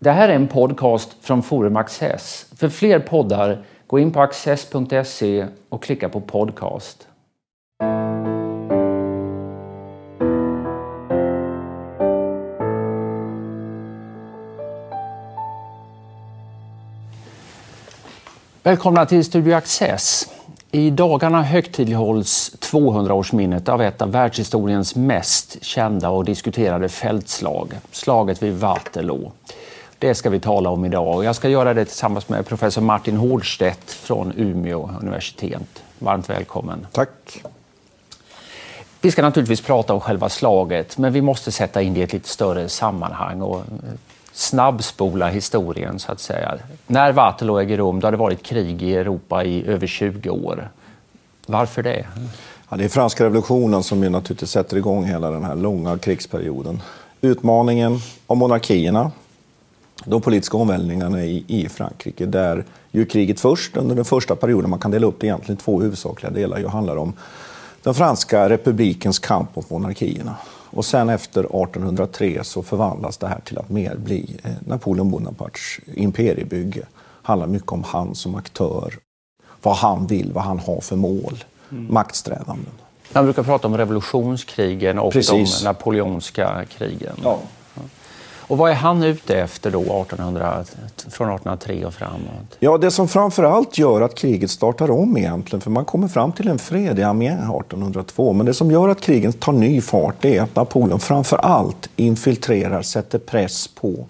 Det här är en podcast från Forum Access. För fler poddar, gå in på access.se och klicka på podcast. Välkomna till Studio Access. I dagarna högtidlighålls 200-årsminnet av ett av världshistoriens mest kända och diskuterade fältslag, slaget vid Waterloo. Det ska vi tala om idag och jag ska göra det tillsammans med professor Martin Hårdstedt från Umeå universitet. Varmt välkommen. Tack. Vi ska naturligtvis prata om själva slaget, men vi måste sätta in det i ett lite större sammanhang och snabbspola historien så att säga. När Waterloo äger rum, då har det varit krig i Europa i över 20 år. Varför det? Ja, det är franska revolutionen som ju naturligtvis sätter igång hela den här långa krigsperioden. Utmaningen av monarkierna, de politiska omvälvningarna i, i Frankrike, där ju kriget först, under den första perioden, man kan dela upp det egentligen två huvudsakliga delar, ju handlar om den franska republikens kamp mot monarkierna. Och sen efter 1803 så förvandlas det här till att mer bli eh, Napoleon Bonapartes imperiebygge. Handlar mycket om han som aktör, vad han vill, vad han har för mål, mm. maktsträvanden. Man brukar prata om revolutionskrigen och Precis. de napoleonska krigen. Ja. Och vad är han ute efter då 1800, från 1803 och framåt? Ja, det som framför allt gör att kriget startar om egentligen, för man kommer fram till en fred i Amiens 1802, men det som gör att krigen tar ny fart är att Napoleon framför allt infiltrerar, sätter press på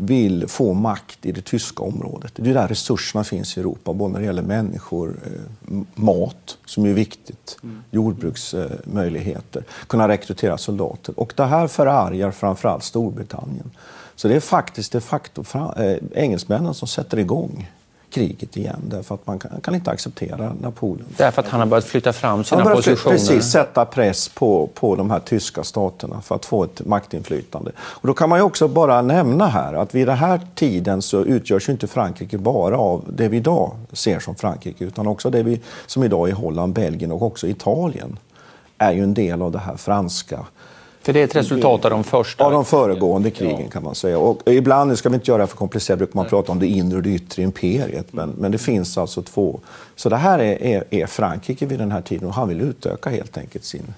vill få makt i det tyska området. Det är där resurserna finns i Europa, både när det gäller människor, eh, mat, som är viktigt, mm. jordbruksmöjligheter, kunna rekrytera soldater. Och det här förargar framförallt Storbritannien. Så det är faktiskt de facto eh, engelsmännen som sätter igång kriget igen därför att man kan, kan, inte acceptera Napoleon. Därför att han har börjat flytta fram sina han positioner? Precis, sätta press på, på de här tyska staterna för att få ett maktinflytande. Och då kan man också bara nämna här att vid den här tiden så utgörs inte Frankrike bara av det vi idag ser som Frankrike utan också det vi som idag är Holland, Belgien och också Italien är ju en del av det här franska för det är ett resultat av de första? Av de föregående krigen ja. kan man säga. Och ibland, nu ska vi inte göra det för komplicerat, brukar man Nej. prata om det inre och det yttre imperiet. Men, men det finns alltså två. Så det här är, är, är, Frankrike vid den här tiden och han vill utöka helt enkelt sin,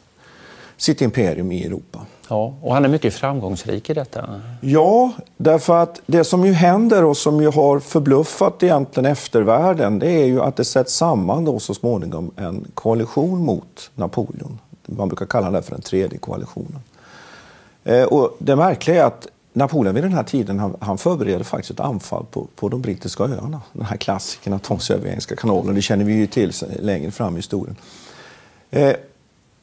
sitt imperium i Europa. Ja, och han är mycket framgångsrik i detta. Ja, därför att det som ju händer och som ju har förbluffat egentligen eftervärlden det är ju att det sätts samman då så småningom en koalition mot Napoleon. Man brukar kalla det för den tredje koalitionen. Eh, och det märkliga är att Napoleon vid den här tiden han, han förbereder faktiskt ett anfall på, på de brittiska öarna. Den här klassikern att ta sig över Engelska kanalen, det känner vi ju till längre fram i historien. Eh,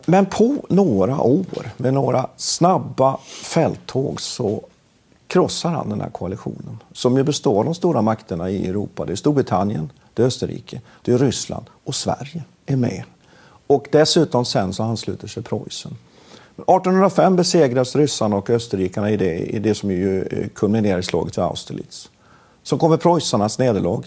men på några år, med några snabba fälttåg, så krossar han den här koalitionen. Som ju består av de stora makterna i Europa. Det är Storbritannien, det är Österrike, det är Ryssland och Sverige är med. Och dessutom sen så ansluter sig Preussen. 1805 besegras ryssarna och österrikarna i det, i det som ju eh, kulminerar i slaget vid Austerlitz. Så kommer preussarnas nederlag,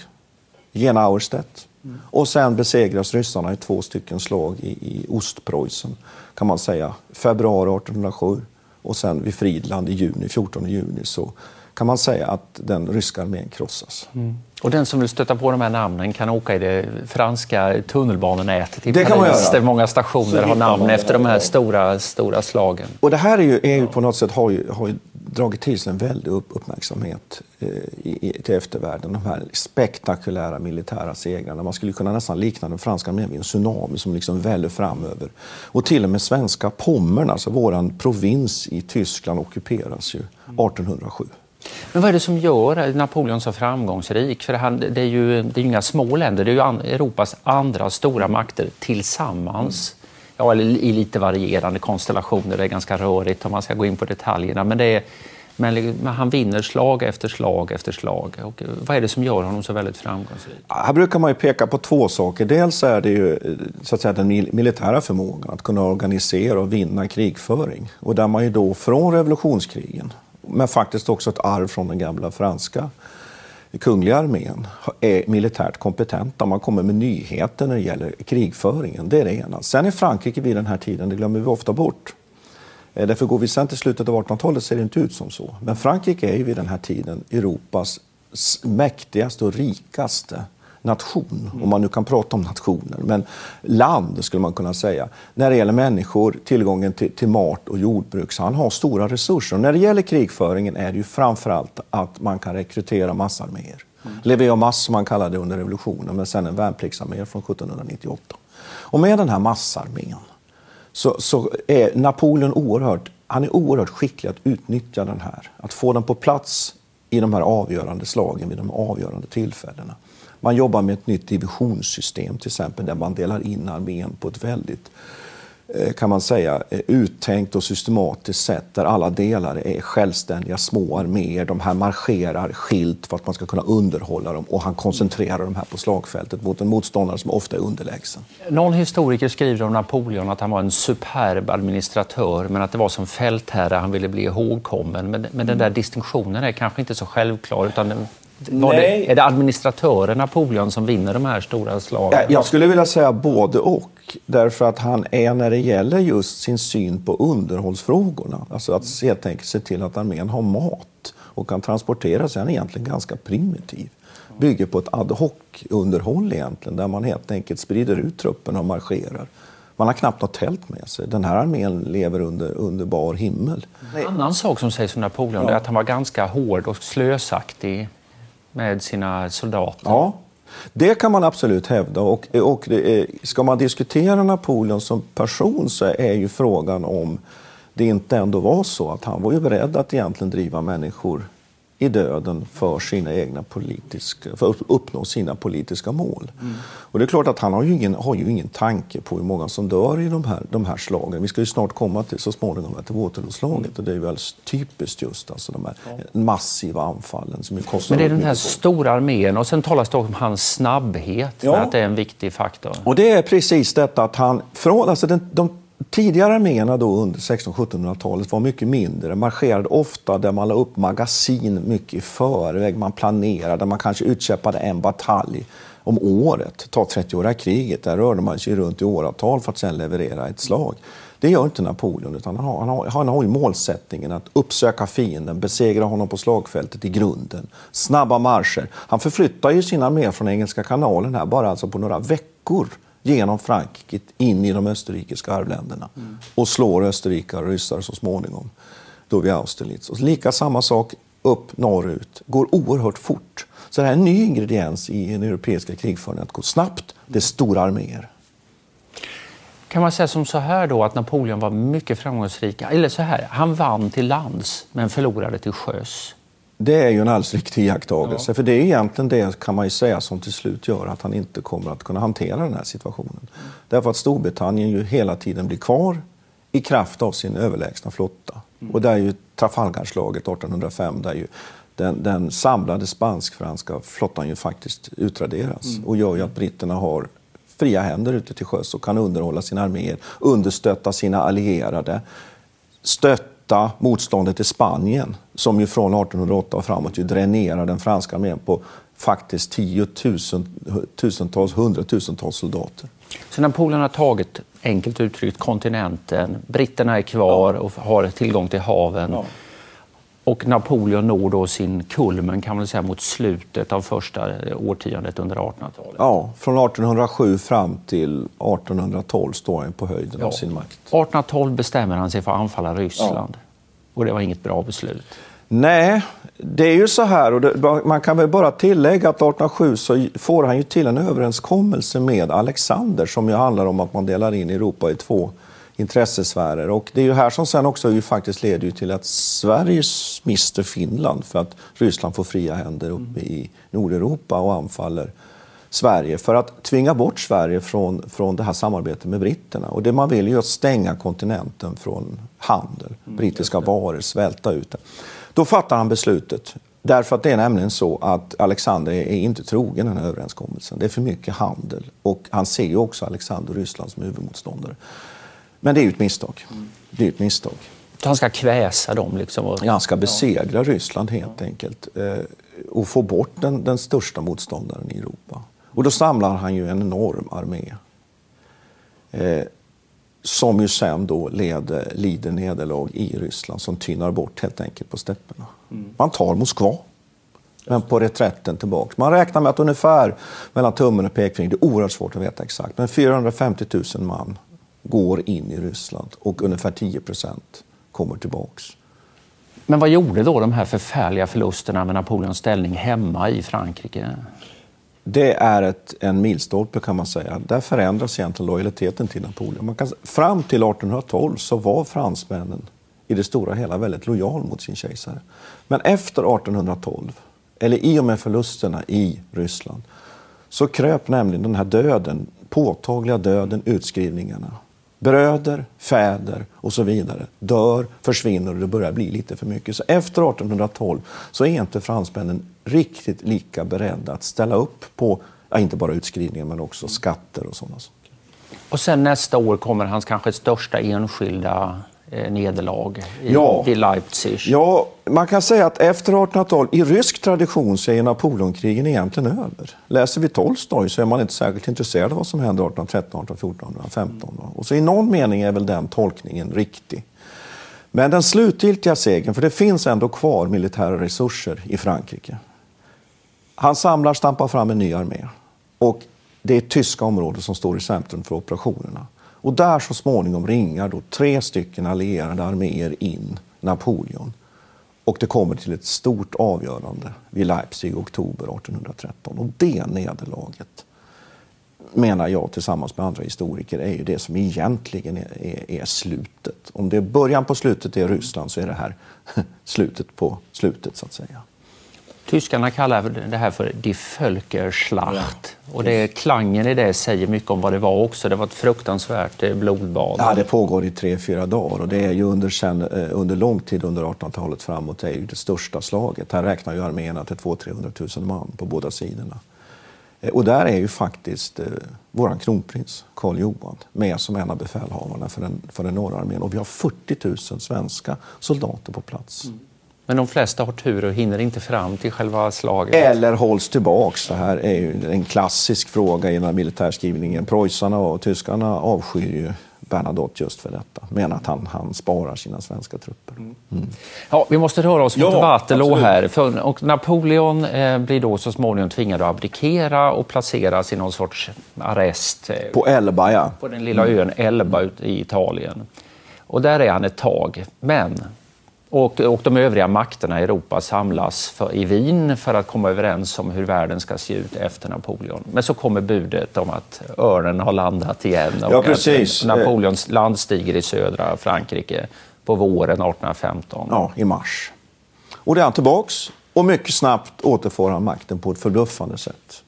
Jena Auerstedt. Mm. Och sen besegras ryssarna i två stycken slag i, i Ostpreussen, kan man säga. Februari 1807 och sen vid Fridland i juni, 14 juni, så kan man säga att den ryska armén krossas. Mm. Och den som vill stöta på de här namnen kan åka i det franska tunnelbanenätet i det Paris där många stationer har namn efter de här stora, stora slagen. Och det här är ju, är ju på något sätt har ju, har ju dragit till sig en väldig uppmärksamhet eh, i, till eftervärlden. De här spektakulära militära segrarna. Man skulle kunna nästan likna den franska armén vid en tsunami som liksom väller framöver. Och till och med svenska Pommern, alltså våran provins i Tyskland, ockuperas ju 1807. Men vad är det som gör Napoleon så framgångsrik? För han, det, är ju, det är inga små länder, det är ju Europas andra stora makter tillsammans. Ja, eller i lite varierande konstellationer, det är ganska rörigt om man ska gå in på detaljerna. Men, det är, men, men han vinner slag efter slag efter slag. Och eh, vad är det som gör honom så väldigt framgångsrik? Här brukar man ju peka på två saker. Dels är det ju eh, så att säga, den militära förmågan att kunna organisera och vinna krigföring. Och där man ju då från revolutionskrigen men faktiskt också ett arv från den gamla franska kungliga armén är militärt kompetenta. Man kommer med nyheter när det gäller krigföringen. Det är det ena. Sen är Frankrike vid den här tiden, det glömmer vi ofta bort, eh, därför går vi sen till slutet av 1800-talet ser det inte ut som så. Men Frankrike är ju vid den här tiden Europas mäktigaste och rikaste nation, om man nu kan prata om nationer, men land skulle man kunna säga. När det gäller människor, tillgången till, till mat och jordbruk, så han har stora resurser. Och när det gäller krigföringen är det ju framförallt att man kan rekrytera massarméer. Mm. Levea mass som man kallade det under revolutionen, men sen en värnpliktsarmé från 1798. Och med den här massarmén så, så är Napoleon oerhört, han är oerhört skicklig att utnyttja den här. Att få den på plats i de här avgörande slagen vid de avgörande tillfällena. Man jobbar med ett nytt divisionssystem till exempel där man delar in armén på ett väldigt eh, kan man säga, eh, uttänkt och systematiskt sätt där alla delar är självständiga små arméer. De här marscherar skilt för att man ska kunna underhålla dem och han koncentrerar de här på slagfältet mot en motståndare som ofta är underlägsen. Någon historiker skriver om Napoleon att han var en superb administratör men att det var som fältherre han ville bli ihågkommen. Men, men den där distinktionen är kanske inte så självklar utan det, är det administratören Napoleon som vinner de här stora slagen? Jag skulle vilja säga både och. Därför att han är, när det gäller just sin syn på underhållsfrågorna, alltså att helt enkelt se till att armén har mat och kan transportera sig, han är egentligen ganska primitiv. Bygger på ett ad hoc-underhåll egentligen, där man helt enkelt sprider ut truppen och marscherar. Man har knappt något tält med sig. Den här armén lever under, under bar himmel. En annan sak som sägs om Napoleon ja. är att han var ganska hård och slösaktig med sina soldater. Ja, det kan man absolut hävda. Och, och är, ska man diskutera Napoleon som person så är ju frågan om det inte ändå var så att han var ju beredd att egentligen driva människor i döden för, sina egna politiska, för att uppnå sina politiska mål. Mm. Och det är klart att han har ju, ingen, har ju ingen tanke på hur många som dör i de här, de här slagen. Vi ska ju snart komma till, så småningom till Waterloo-slaget mm. och det är ju alldeles typiskt just alltså de här massiva anfallen. Som Men det är den här stora armén och sen talas det om hans snabbhet, ja. att det är en viktig faktor. Och det är precis detta att han, från, alltså den, de tidigare arméerna då under 1600-1700-talet var mycket mindre, marscherade ofta där man la upp magasin mycket i förväg, man planerade, man kanske utkämpade en batalj om året. Ta 30-åriga kriget, där rörde man sig runt i åratal för att sedan leverera ett slag. Det gör inte Napoleon, utan han har, han har, han har ju målsättningen att uppsöka fienden, besegra honom på slagfältet i grunden. Snabba marscher. Han förflyttar ju sina armé från Engelska kanalen här bara alltså på några veckor genom Frankrike in i de österrikiska arvländerna mm. och slår österrikare och ryssar så småningom då vid Austerlitz. Och lika samma sak upp norrut, går oerhört fort. Så det här är en ny ingrediens i den europeiska krigföringen, att gå snabbt, det är stora arméer. Kan man säga som så här då att Napoleon var mycket framgångsrik, eller så här, han vann till lands men förlorade till sjöss. Det är ju en alldeles riktig iakttagelse. Ja. För det är egentligen det kan man ju säga som till slut gör att han inte kommer att kunna hantera den här situationen. Mm. Därför att Storbritannien ju hela tiden blir kvar i kraft av sin överlägsna flotta. Mm. Och där är ju Trafalgarslaget 1805 där ju den, den samlade spansk-franska flottan ju faktiskt utraderas mm. och gör ju att britterna har fria händer ute till sjöss och kan underhålla sina arméer, understötta sina allierade, stötta stötta motståndet i Spanien som ju från 1808 och framåt ju dränerar den franska armén på faktiskt tiotusentals, hundratusentals soldater. Så Napoleon har tagit, enkelt uttryckt, kontinenten. Britterna är kvar och har tillgång till haven. Ja. Och Napoleon når då sin kulmen kan man säga mot slutet av första årtiondet under 1800-talet. Ja, från 1807 fram till 1812 står han på höjden ja. av sin makt. 1812 bestämmer han sig för att anfalla Ryssland. Ja. Och det var inget bra beslut. Nej, det är ju så här, och det, man kan väl bara tillägga att 1807 så får han ju till en överenskommelse med Alexander som ju handlar om att man delar in Europa i två intressesfärer. Och det är ju här som sen också ju faktiskt leder till att Sverige mister Finland för att Ryssland får fria händer uppe i Nordeuropa och anfaller Sverige för att tvinga bort Sverige från, från det här samarbetet med britterna. Och det man vill är att stänga kontinenten från handel, mm, brittiska varor, svälta ut det. Då fattar han beslutet. Därför att det är nämligen så att Alexander är inte trogen den här överenskommelsen. Det är för mycket handel. Och han ser ju också Alexander och Ryssland som huvudmotståndare. Men det är ju ett misstag. Det är ett misstag. Han ska kväsa dem? Liksom ja, han ska besegra. Ryssland helt enkelt. Eh, och få bort den, den största motståndaren i Europa. Och då samlar han ju en enorm armé. Eh, som ju sen då leder, lider nederlag i Ryssland som tynar bort helt enkelt på stäpperna. Mm. Man tar Moskva, men på reträtten tillbaka. Man räknar med att ungefär mellan tummen och pekfingret, det är oerhört svårt att veta exakt, men 450 000 man går in i Ryssland och ungefär 10 procent kommer tillbaks. Men vad gjorde då de här förfärliga förlusterna med Napoleons ställning hemma i Frankrike? Det är ett, en milstolpe kan man säga. Där förändras egentligen lojaliteten till Napoleon. Man kan, fram till 1812 så var fransmännen i det stora hela väldigt lojal mot sin kejsare. Men efter 1812, eller i och med förlusterna i Ryssland, så kröp nämligen den här döden, påtagliga döden, utskrivningarna bröder, fäder och så vidare dör, försvinner och det börjar bli lite för mycket. Så efter 1812 så är inte fransmännen riktigt lika beredda att ställa upp på, ja, inte bara utskrivningar men också skatter och sådana saker. Och sen nästa år kommer hans kanske största enskilda nederlag i, ja. i Leipzig. Ja, man kan säga att efter 1812, i rysk tradition, så är Napoleonkrigen egentligen över. Läser vi Tolstoj så är man inte särskilt intresserad av vad som händer 1813, 1814, 1815. Och så i någon mening är väl den tolkningen riktig. Men den slutgiltiga segern, för det finns ändå kvar militära resurser i Frankrike. Han samlar, stampar fram en ny armé. Och det är tyska områden som står i centrum för operationerna. Och där så småningom ringar då tre stycken allierade arméer in Napoleon. Och det kommer till ett stort avgörande vid Leipzig i oktober 1813. Och det nederlaget, menar jag tillsammans med andra historiker, är ju det som egentligen är, är, är slutet. Om det är början på slutet i Ryssland så är det här slutet på slutet, så att säga. Tyskarna kallar det här för Die Völkerschlacht. Ja. Och det, klangen i det säger mycket om vad det var också. Det var ett fruktansvärt eh, blodbad. Ja, det pågår i tre, fyra dagar och det är ju under, sen, eh, under lång tid under 1800-talet framåt det är ju det största slaget. Här räknar ju arméerna till 200-300 000 man på båda sidorna. Eh, och där är ju faktiskt eh, vår kronprins Karl Johan med som en av befälhavarna för den, för den norra armén. Och vi har 40 000 svenska soldater på plats. Mm. Men de flesta har tur och hinner inte fram till själva slaget. Eller hålls tillbaks. Det här är ju en klassisk fråga i den här militärskrivningen. Preussarna och tyskarna avskyr ju Bernadotte just för detta. Menar att han, han sparar sina svenska trupper. Mm. Mm. Ja, vi måste röra oss mot ja, Waterloo här. För, och Napoleon eh, blir då så småningom tvingad att abdikera och placeras i någon sorts arrest. Eh, på Elba, ja. På den lilla ön Elba i Italien. Och där är han ett tag. Men och, och de övriga makterna i Europa samlas för, i Wien för att komma överens om hur världen ska se ut efter Napoleon. Men så kommer budet om att örnen har landat igen och ja, precis. att Napoleons landstiger i södra Frankrike på våren 1815. Ja, i mars. Och det är han tillbaks och mycket snabbt återfår han makten på ett förbluffande sätt.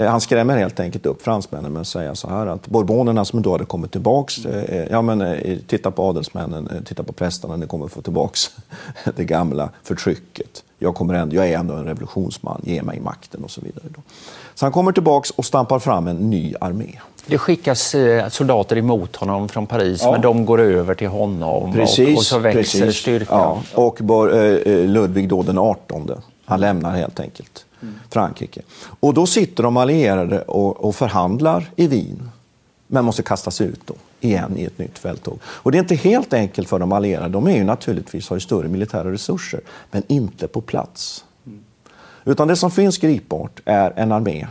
Eh, han skrämmer helt enkelt upp fransmännen med att säga så här att bourbonerna som då hade kommit tillbaks, eh, eh, ja men titta på adelsmännen, titta på prästerna, ni kommer få tillbaks det gamla förtrycket. Jag, kommer ändå, jag är ändå en revolutionsman, ge mig makten och så vidare. Så han kommer tillbaks och stampar fram en ny armé. Det skickas soldater emot honom från Paris, ja. men de går över till honom precis, och, och så växer precis. styrkan. Ja. Och Ludvig då den 18, han lämnar helt enkelt. Frankrike. Och då sitter de allierade och, och förhandlar i Wien, men måste kastas ut då, igen i ett nytt fälttåg. Och det är inte helt enkelt för de allierade. De är ju naturligtvis, har ju större militära resurser, men inte på plats. Utan det som finns gripbart är en armé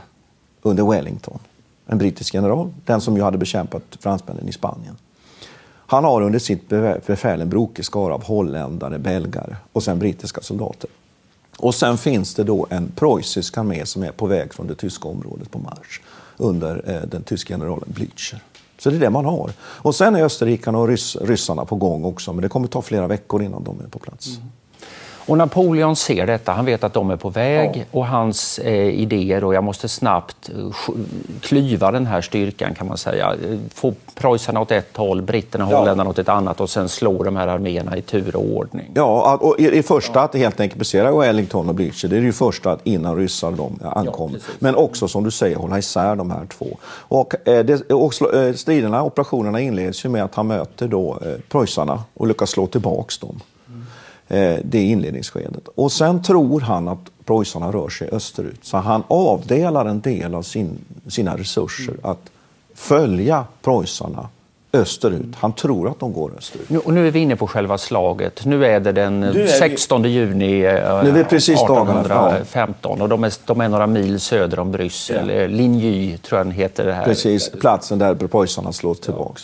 under Wellington, en brittisk general, den som ju hade bekämpat fransmännen i Spanien. Han har under sitt befäl en brokig skara av holländare, belgare och sen brittiska soldater. Och sen finns det då en preussisk armé som är på väg från det tyska området på marsch under eh, den tyska generalen Blücher. Så det är det man har. Och sen är österrikarna och ryss, ryssarna på gång också, men det kommer ta flera veckor innan de är på plats. Mm. Och Napoleon ser detta, han vet att de är på väg ja. och hans eh, idéer och jag måste snabbt eh, klyva den här styrkan kan man säga. Få preussarna åt ett håll, britterna och ja. holländarna åt ett annat och sen slå de här arméerna i tur och ordning. Ja, och i, i första att helt enkelt besegra Wellington och Blücher, det är ju första att innan ryssar de ankom. Ja, Men också som du säger hålla isär de här två. Och, eh, det, och eh, striderna, operationerna inleds ju med att han möter då eh, preussarna och lyckas slå tillbaks dem. Eh, det inledningsskedet. Och sen tror han att preussarna rör sig österut. Så han avdelar en del av sin, sina resurser mm. att följa preussarna österut. Han tror att de går österut. Nu, och nu är vi inne på själva slaget. Nu är det den är 16 vi... juni eh, nu är precis 1815 ja. och de är, de är några mil söder om Bryssel. Ja. Linjy tror jag den heter. Det här. Precis, platsen där preussarna slår tillbaka.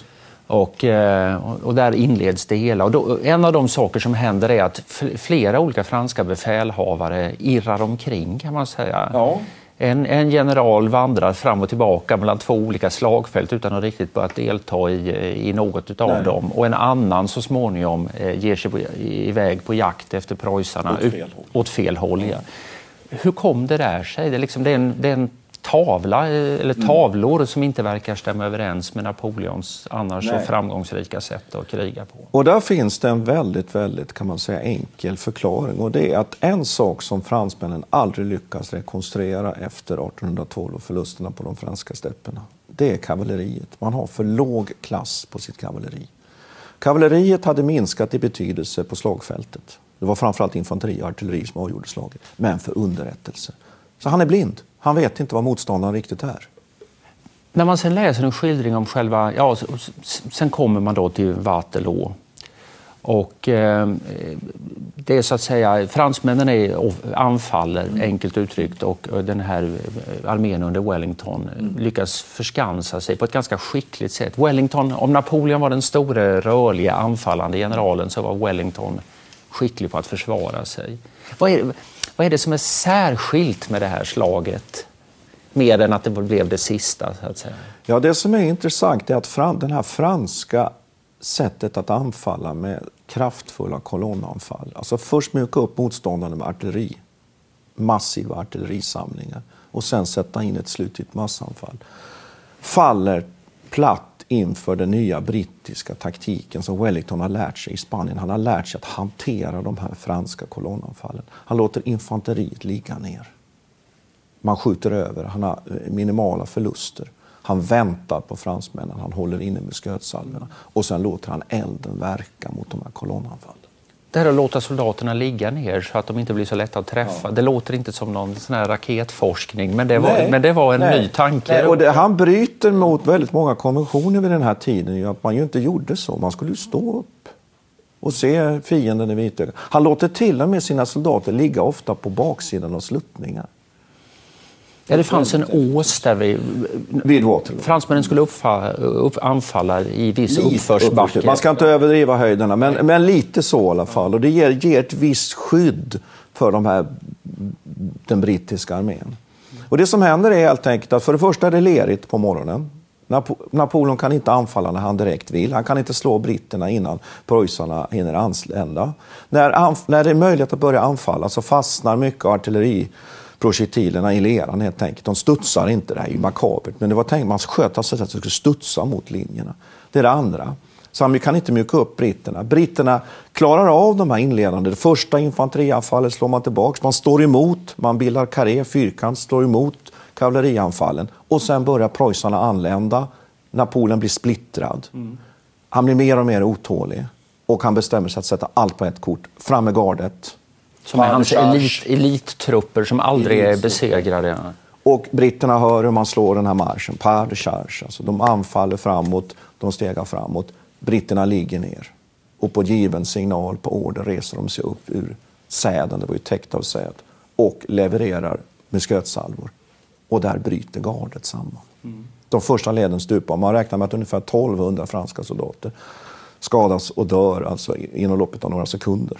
Och, eh, och där inleds det hela. Och då, en av de saker som händer är att flera olika franska befälhavare irrar omkring kan man säga. Ja. En, en, general vandrar fram och tillbaka mellan två olika slagfält utan att riktigt börjat delta i, i något av dem. Och en annan så småningom eh, ger sig på, iväg på jakt efter preussarna åt fel håll. Åt fel håll ja. Hur kom det där sig? Det är, liksom, det är en, det är en tavla eh, eller mm. tavlor mm. som inte verkar stämma överens med Napoleons annars Nej. så framgångsrika sätt att kriga på. Och där finns det en väldigt, väldigt kan man säga enkel förklaring och det är att en sak som fransmännen aldrig lyckas rekonstruera efter 1812 och förlusterna på de franska stäpperna, det är kavalleriet. Man har för låg klass på sitt kavalleri. Kavalleriet hade minskat i betydelse på slagfältet. Det var framförallt infanteri och artilleri som avgjorde slaget, men för underrättelse. Så han är blind. Han vet inte vad motståndaren riktigt är. När man sen läser en skildring om själva... Ja, sen kommer man då till Waterloo. Och eh, det är så att säga, fransmännen är, anfaller, enkelt uttryckt, och den här eh, armén under Wellington mm. lyckas förskansa sig på ett ganska skickligt sätt. Wellington, om Napoleon var den store, rörliga, anfallande generalen så var Wellington skicklig på att försvara sig. Vad är, vad är det som är särskilt med det här slaget? Mer än att det blev det sista, så att säga. Ja, det som är intressant är att fram, den här franska sättet att anfalla med kraftfulla kolonnanfall. Alltså först mjuka upp motståndarna med artilleri, massiva artillerisamlingar och sen sätta in ett slutligt massanfall. Faller platt inför den nya brittiska taktiken som Wellington har lärt sig i Spanien. Han har lärt sig att hantera de här franska kolonnanfallen. Han låter infanteriet ligga ner. Man skjuter över, han har eh, minimala förluster. Han väntar på fransmännen, han håller inne med skötsalvorna och sen låter han elden verka mot de här kolonnanfallen. Det här att låta soldaterna ligga ner så att de inte blir så lätta att träffa. Ja. Det låter inte som någon sån här raketforskning, men det var, nej, men det var en nej. ny tanke. Nej, och det, han bryter mot väldigt många konventioner vid den här tiden, att man ju inte gjorde så. Man skulle ju stå upp och se fienden i vitögat. Han låter till och med sina soldater ligga ofta på baksidan av sluttningar. Ja, det fanns en ås där vi, vid Waterloo. fransmännen skulle uppfa, upp, anfalla i viss uppförsbacke. Man ska inte överdriva höjderna, men, men lite så i alla fall. Och det ger, ger ett visst skydd för de här, den brittiska armén. Och det som händer är helt enkelt att för det första är det lerigt på morgonen. Napoleon kan inte anfalla när han direkt vill. Han kan inte slå britterna innan preussarna hinner anlända. När, när det är möjligt att börja anfalla så fastnar mycket artilleri projektilerna i leran helt enkelt. De studsar inte, det här är ju makabert, men det var tänkt man sköt alltså så att de skulle studsa mot linjerna. Det är det andra. Så han kan inte mjuka upp britterna. Britterna klarar av de här inledande. Det första infanterianfallet slår man tillbaka. Man står emot, man bildar karé, fyrkant, står emot kavallerianfallen. Och sen börjar preussarna anlända. Napoleon blir splittrad. Mm. Han blir mer och mer otålig. Och han bestämmer sig att sätta allt på ett kort. Fram med gardet. Som är hans elit, elittrupper som aldrig är besegrade. Och britterna hör hur man slår den här marschen, pas de charge. Alltså de anfaller framåt, de stegar framåt. Britterna ligger ner. Och på given signal, på order, reser de sig upp ur säden, det var ju täckt av säd, och levererar med skötsalvor. Och där bryter gardet samman. Mm. De första leden stupar. Man räknar med att ungefär 1200 franska soldater skadas och dör alltså inom loppet av några sekunder.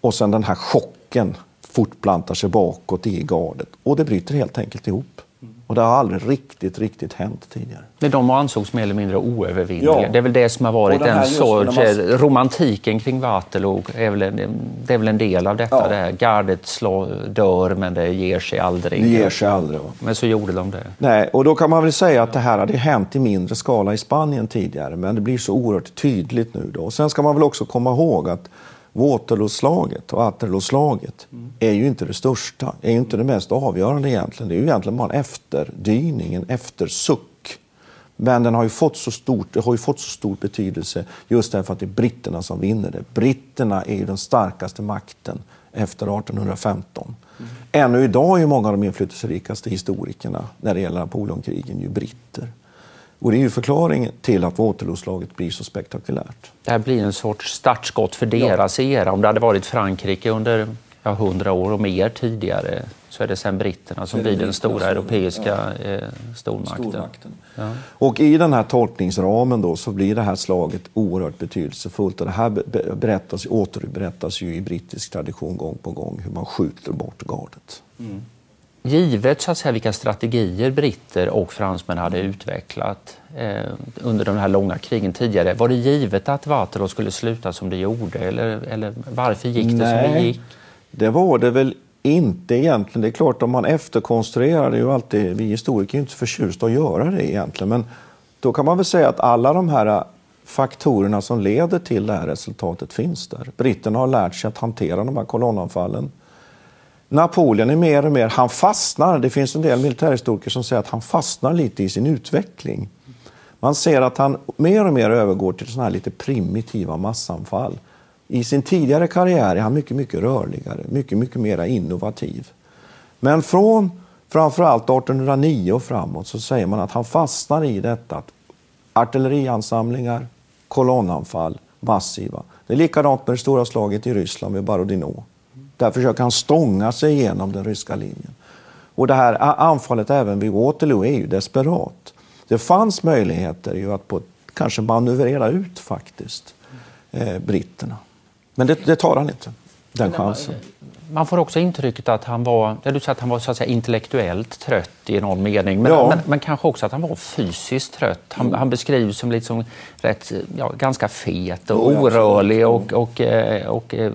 Och sen den här chocken fortplantar sig bakåt i gardet och det bryter helt enkelt ihop. Och det har aldrig riktigt, riktigt hänt tidigare. Men de ansågs mer eller mindre oövervinnliga. Ja. Det är väl det som har varit en sorts... Man... Romantiken kring Waterloo är väl en, det är väl en del av detta. Ja. Det här, gardet slår, dör men det ger sig aldrig. Det ger sig aldrig. Men så gjorde de det. Nej, och då kan man väl säga att det här hade hänt i mindre skala i Spanien tidigare. Men det blir så oerhört tydligt nu då. Och sen ska man väl också komma ihåg att Waterlooslaget och Waterlooslaget mm. är ju inte det största, är ju inte det mest avgörande egentligen. Det är ju egentligen bara en efterdyning, en eftersuck. Men den har ju fått så stort, det har ju fått så stor betydelse just därför att det är britterna som vinner det. Britterna är ju den starkaste makten efter 1815. Mm. Ännu idag är ju många av de inflytelserikaste historikerna när det gäller Napoleonkrigen ju britter. Och det är ju förklaringen till att Waterloo-slaget blir så spektakulärt. Det här blir en sorts startskott för deras ja. era. Om det hade varit Frankrike under hundra år och mer tidigare så är det sen britterna som blir den stora europeiska ja. eh, stormakten. stormakten. Ja. Och i den här tolkningsramen då så blir det här slaget oerhört betydelsefullt. Och det här berättas, återberättas ju i brittisk tradition gång på gång hur man skjuter bort gardet. Mm. Givet så att säga, vilka strategier britter och fransmän hade utvecklat eh, under de här långa krigen tidigare, var det givet att Waterloo skulle sluta som det gjorde? Eller, eller varför gick det Nej, som det gick? Det var det väl inte egentligen. Det är klart, om man efterkonstruerar, det är ju alltid, vi historiker är inte förtjusta att göra det egentligen, men då kan man väl säga att alla de här faktorerna som leder till det här resultatet finns där. Britterna har lärt sig att hantera de här kolonnanfallen. Napoleon är mer och mer, han fastnar, det finns en del militärhistoriker som säger att han fastnar lite i sin utveckling. Man ser att han mer och mer övergår till såna här lite primitiva massanfall. I sin tidigare karriär är han mycket, mycket rörligare, mycket, mycket mer innovativ. Men från framförallt 1809 och framåt så säger man att han fastnar i detta att artilleriansamlingar, kolonnanfall, massiva. Det är likadant med det stora slaget i Ryssland med Barodino. Där försöker han stånga sig igenom den ryska linjen. Och det här anfallet även vid Waterloo är ju desperat. Det fanns möjligheter ju att på, kanske manövrera ut faktiskt eh, britterna. Men det, det tar han inte, den chansen. Man får också intrycket att han var, du sa att han var så att säga, intellektuellt trött i någon mening, men, ja. men, men, kanske också att han var fysiskt trött. Han, han beskrivs som liksom rätt, ja, ganska fet och orörlig och, och, och, eh, och, och eh,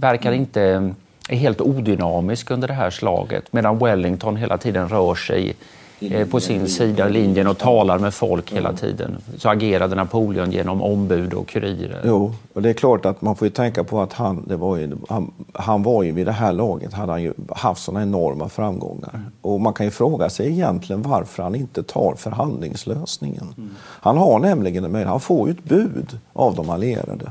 verkar inte helt odynamisk under det här slaget medan Wellington hela tiden rör sig Eh, på sin sida linjen och talar med folk hela tiden. Så agerade Napoleon genom ombud och kurirer. Jo, och det är klart att man får ju tänka på att han, det var ju, han, han var ju vid det här laget hade han ju haft sådana enorma framgångar. Och man kan ju fråga sig egentligen varför han inte tar förhandlingslösningen. Mm. Han har nämligen han får ju ett bud av de allierade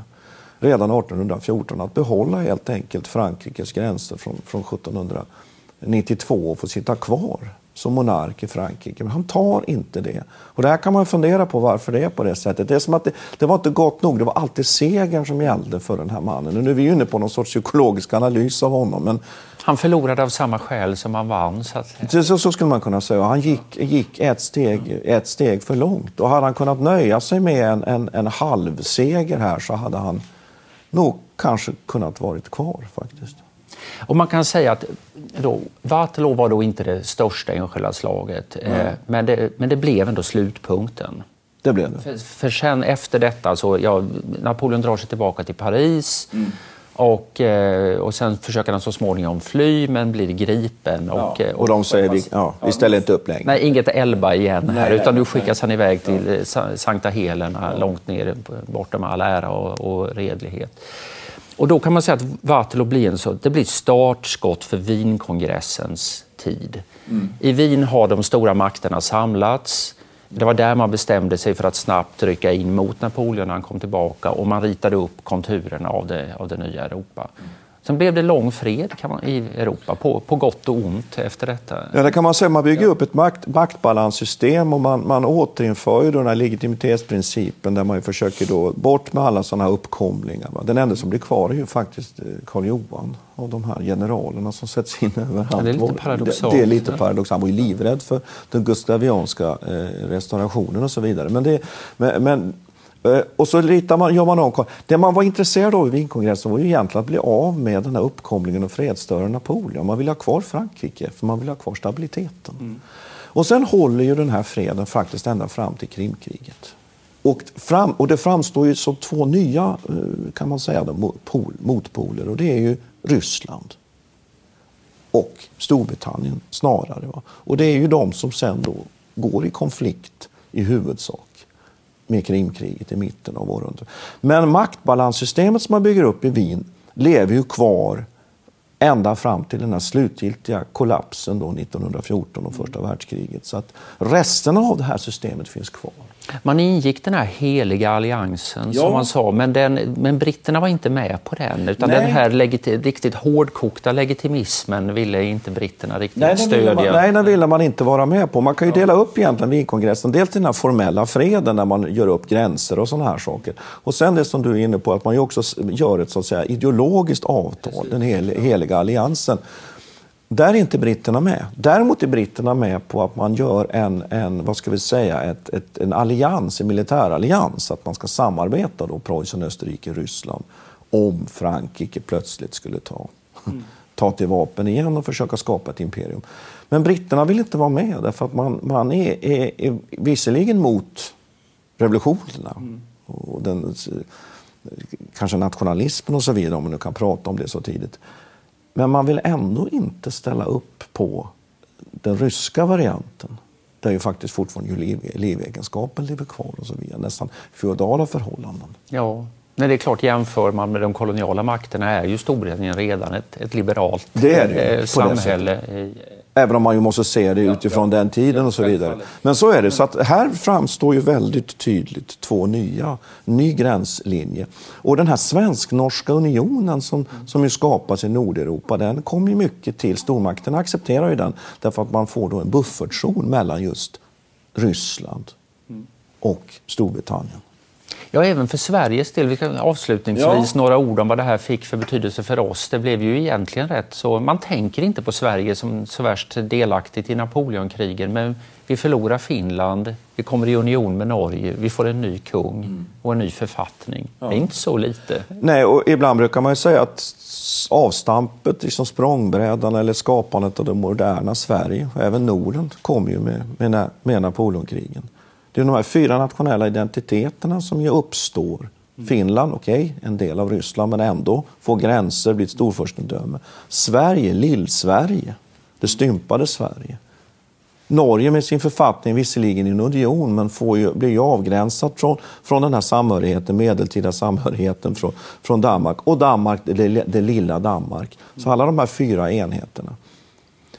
redan 1814 att behålla helt enkelt Frankrikes gränser från, från 1792 och få sitta kvar som monark i Frankrike. Men han tar inte det. Och där kan man fundera på varför det är på det sättet. Det är som att det, det var inte gott nog. Det var alltid segern som gällde för den här mannen. Och nu är vi inne på någon sorts psykologisk analys av honom. Men han förlorade av samma skäl som han vann. Så, att... så, så skulle man kunna säga. Han gick, gick ett, steg, ett steg för långt. Och hade han kunnat nöja sig med en, en, en halvseger här så hade han nog kanske kunnat varit kvar faktiskt. Och man kan säga att då, Waterloo var då inte det största enskilda slaget, eh, men, det, men det blev ändå slutpunkten. Det blev det. För, för sen efter detta, så, ja, Napoleon drar sig tillbaka till Paris mm. och, eh, och sen försöker han så småningom fly men blir gripen. Och, ja, och de säger vi, ja, vi ställer inte upp längre. Nej, inget Elba igen här, nej, utan nu skickas nej. han iväg till. Eh, Sankta Helena, ja. långt ner bortom all ära och, och redlighet. Och då kan man säga att Waterloo blir, en så, det blir startskott för Wienkongressens tid. Mm. I Wien har de stora makterna samlats. Det var där man bestämde sig för att snabbt rycka in mot Napoleon när han kom tillbaka och man ritade upp konturerna av det, av det nya Europa. Sen blev det lång fred man, i Europa, på, på gott och ont efter detta. Ja, det kan man säga. Man bygger upp ett makt, maktbalanssystem och man, man återinför ju den här legitimitetsprincipen där man försöker då bort med alla sådana här uppkomlingar. Va? Den enda som blir kvar är ju faktiskt eh, Karl Johan av de här generalerna som sätts in överallt. Ja, det är lite paradoxalt. Det, det är lite paradoxalt. Var ju livrädd för den gustavianska eh, restaurationen och så vidare. Men, det, men, men och så ritar man, gör man om. Det man var intresserad av i Wienkongressen var ju egentligen att bli av med den här uppkomlingen och fredsstöraren Napoleon. Man vill ha kvar Frankrike, för man vill ha kvar stabiliteten. Mm. Och sen håller ju den här freden faktiskt ända fram till Krimkriget. Och, fram, och det framstår ju som två nya eh, kan man säga, pol, motpoler. Och det är ju Ryssland och Storbritannien snarare. Va? Och det är ju de som sen då går i konflikt i huvudsak med Krimkriget i mitten av århundradet. Men maktbalanssystemet som man bygger upp i Wien lever ju kvar ända fram till den här slutgiltiga kollapsen då 1914 och första världskriget. Så att resten av det här systemet finns kvar. Man ingick den här heliga alliansen ja. som man sa, men, den, men britterna var inte med på den. Utan nej. den här legiti, riktigt hårdkokta legitimismen ville inte britterna riktigt nej, stödja. Man, nej, den ville man inte vara med på. Man kan ju dela upp egentligen Wienkongressen, dels den här formella freden där man gör upp gränser och sådana här saker. Och sen det som du är inne på, att man ju också gör ett så att säga, ideologiskt avtal, Precis. den hel, heliga alliansen. Där är inte britterna med. Däremot är britterna med på att man gör en, en vad ska vi säga, ett, ett, en allians, en militärallians. Att man ska samarbeta då, Preussen, Österrike, Ryssland om Frankrike plötsligt skulle ta, mm. ta till vapen igen och försöka skapa ett imperium. Men britterna vill inte vara med därför att man, man är, är, är visserligen mot revolutionerna mm. och den, kanske nationalismen och så vidare om man nu kan prata om det så tidigt. Men man vill ändå inte ställa upp på den ryska varianten där ju faktiskt fortfarande liv, livegenskapen lever kvar och så vidare. Nästan feodala förhållanden. Ja, Nej, det är klart, jämför man med de koloniala makterna är ju Storbritannien redan ett, ett liberalt det det, eh, samhälle. Även om man ju måste se det utifrån den tiden och så vidare. Men så är det. Så att här framstår ju väldigt tydligt två nya, ny gränslinje. Och den här svensk-norska unionen som, som ju skapas i Nordeuropa, den kommer ju mycket till, stormakterna accepterar ju den, därför att man får då en buffertzon mellan just Ryssland och Storbritannien. Ja, även för Sveriges del. Vi kan avslutningsvis ja. några ord om vad det här fick för betydelse för oss. Det blev ju egentligen rätt så. Man tänker inte på Sverige som så värst delaktigt i Napoleonkrigen, men vi förlorar Finland, vi kommer i union med Norge, vi får en ny kung mm. och en ny författning. Ja. Det är inte så lite. Nej, och ibland brukar man säga att avstampet, liksom språngbrädan eller skapandet av det moderna Sverige, och även Norden, kom ju med, med, med Napoleonkrigen. Det är de här fyra nationella identiteterna som ju uppstår. Finland, okej, okay, en del av Ryssland, men ändå får gränser, blir ett storfurstendöme. Sverige, Lill-Sverige, det stympade Sverige. Norge med sin författning, visserligen i en union, men får ju, blir ju avgränsat från, från den här samhörigheten, medeltida samhörigheten från, från Danmark. Och Danmark, det, det lilla Danmark. Så alla de här fyra enheterna.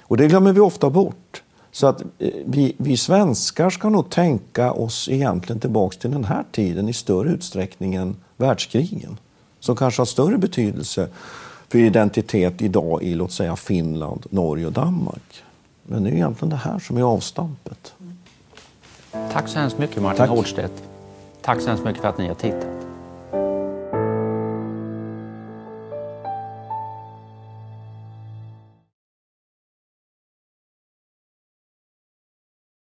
Och det glömmer vi ofta bort. Så att eh, vi, vi svenskar ska nog tänka oss egentligen tillbaks till den här tiden i större utsträckning än världskrigen. Som kanske har större betydelse för identitet idag i låt säga Finland, Norge och Danmark. Men det är egentligen det här som är avstampet. Tack så hemskt mycket Martin Tack. Hårdstedt. Tack så hemskt mycket för att ni har tittat.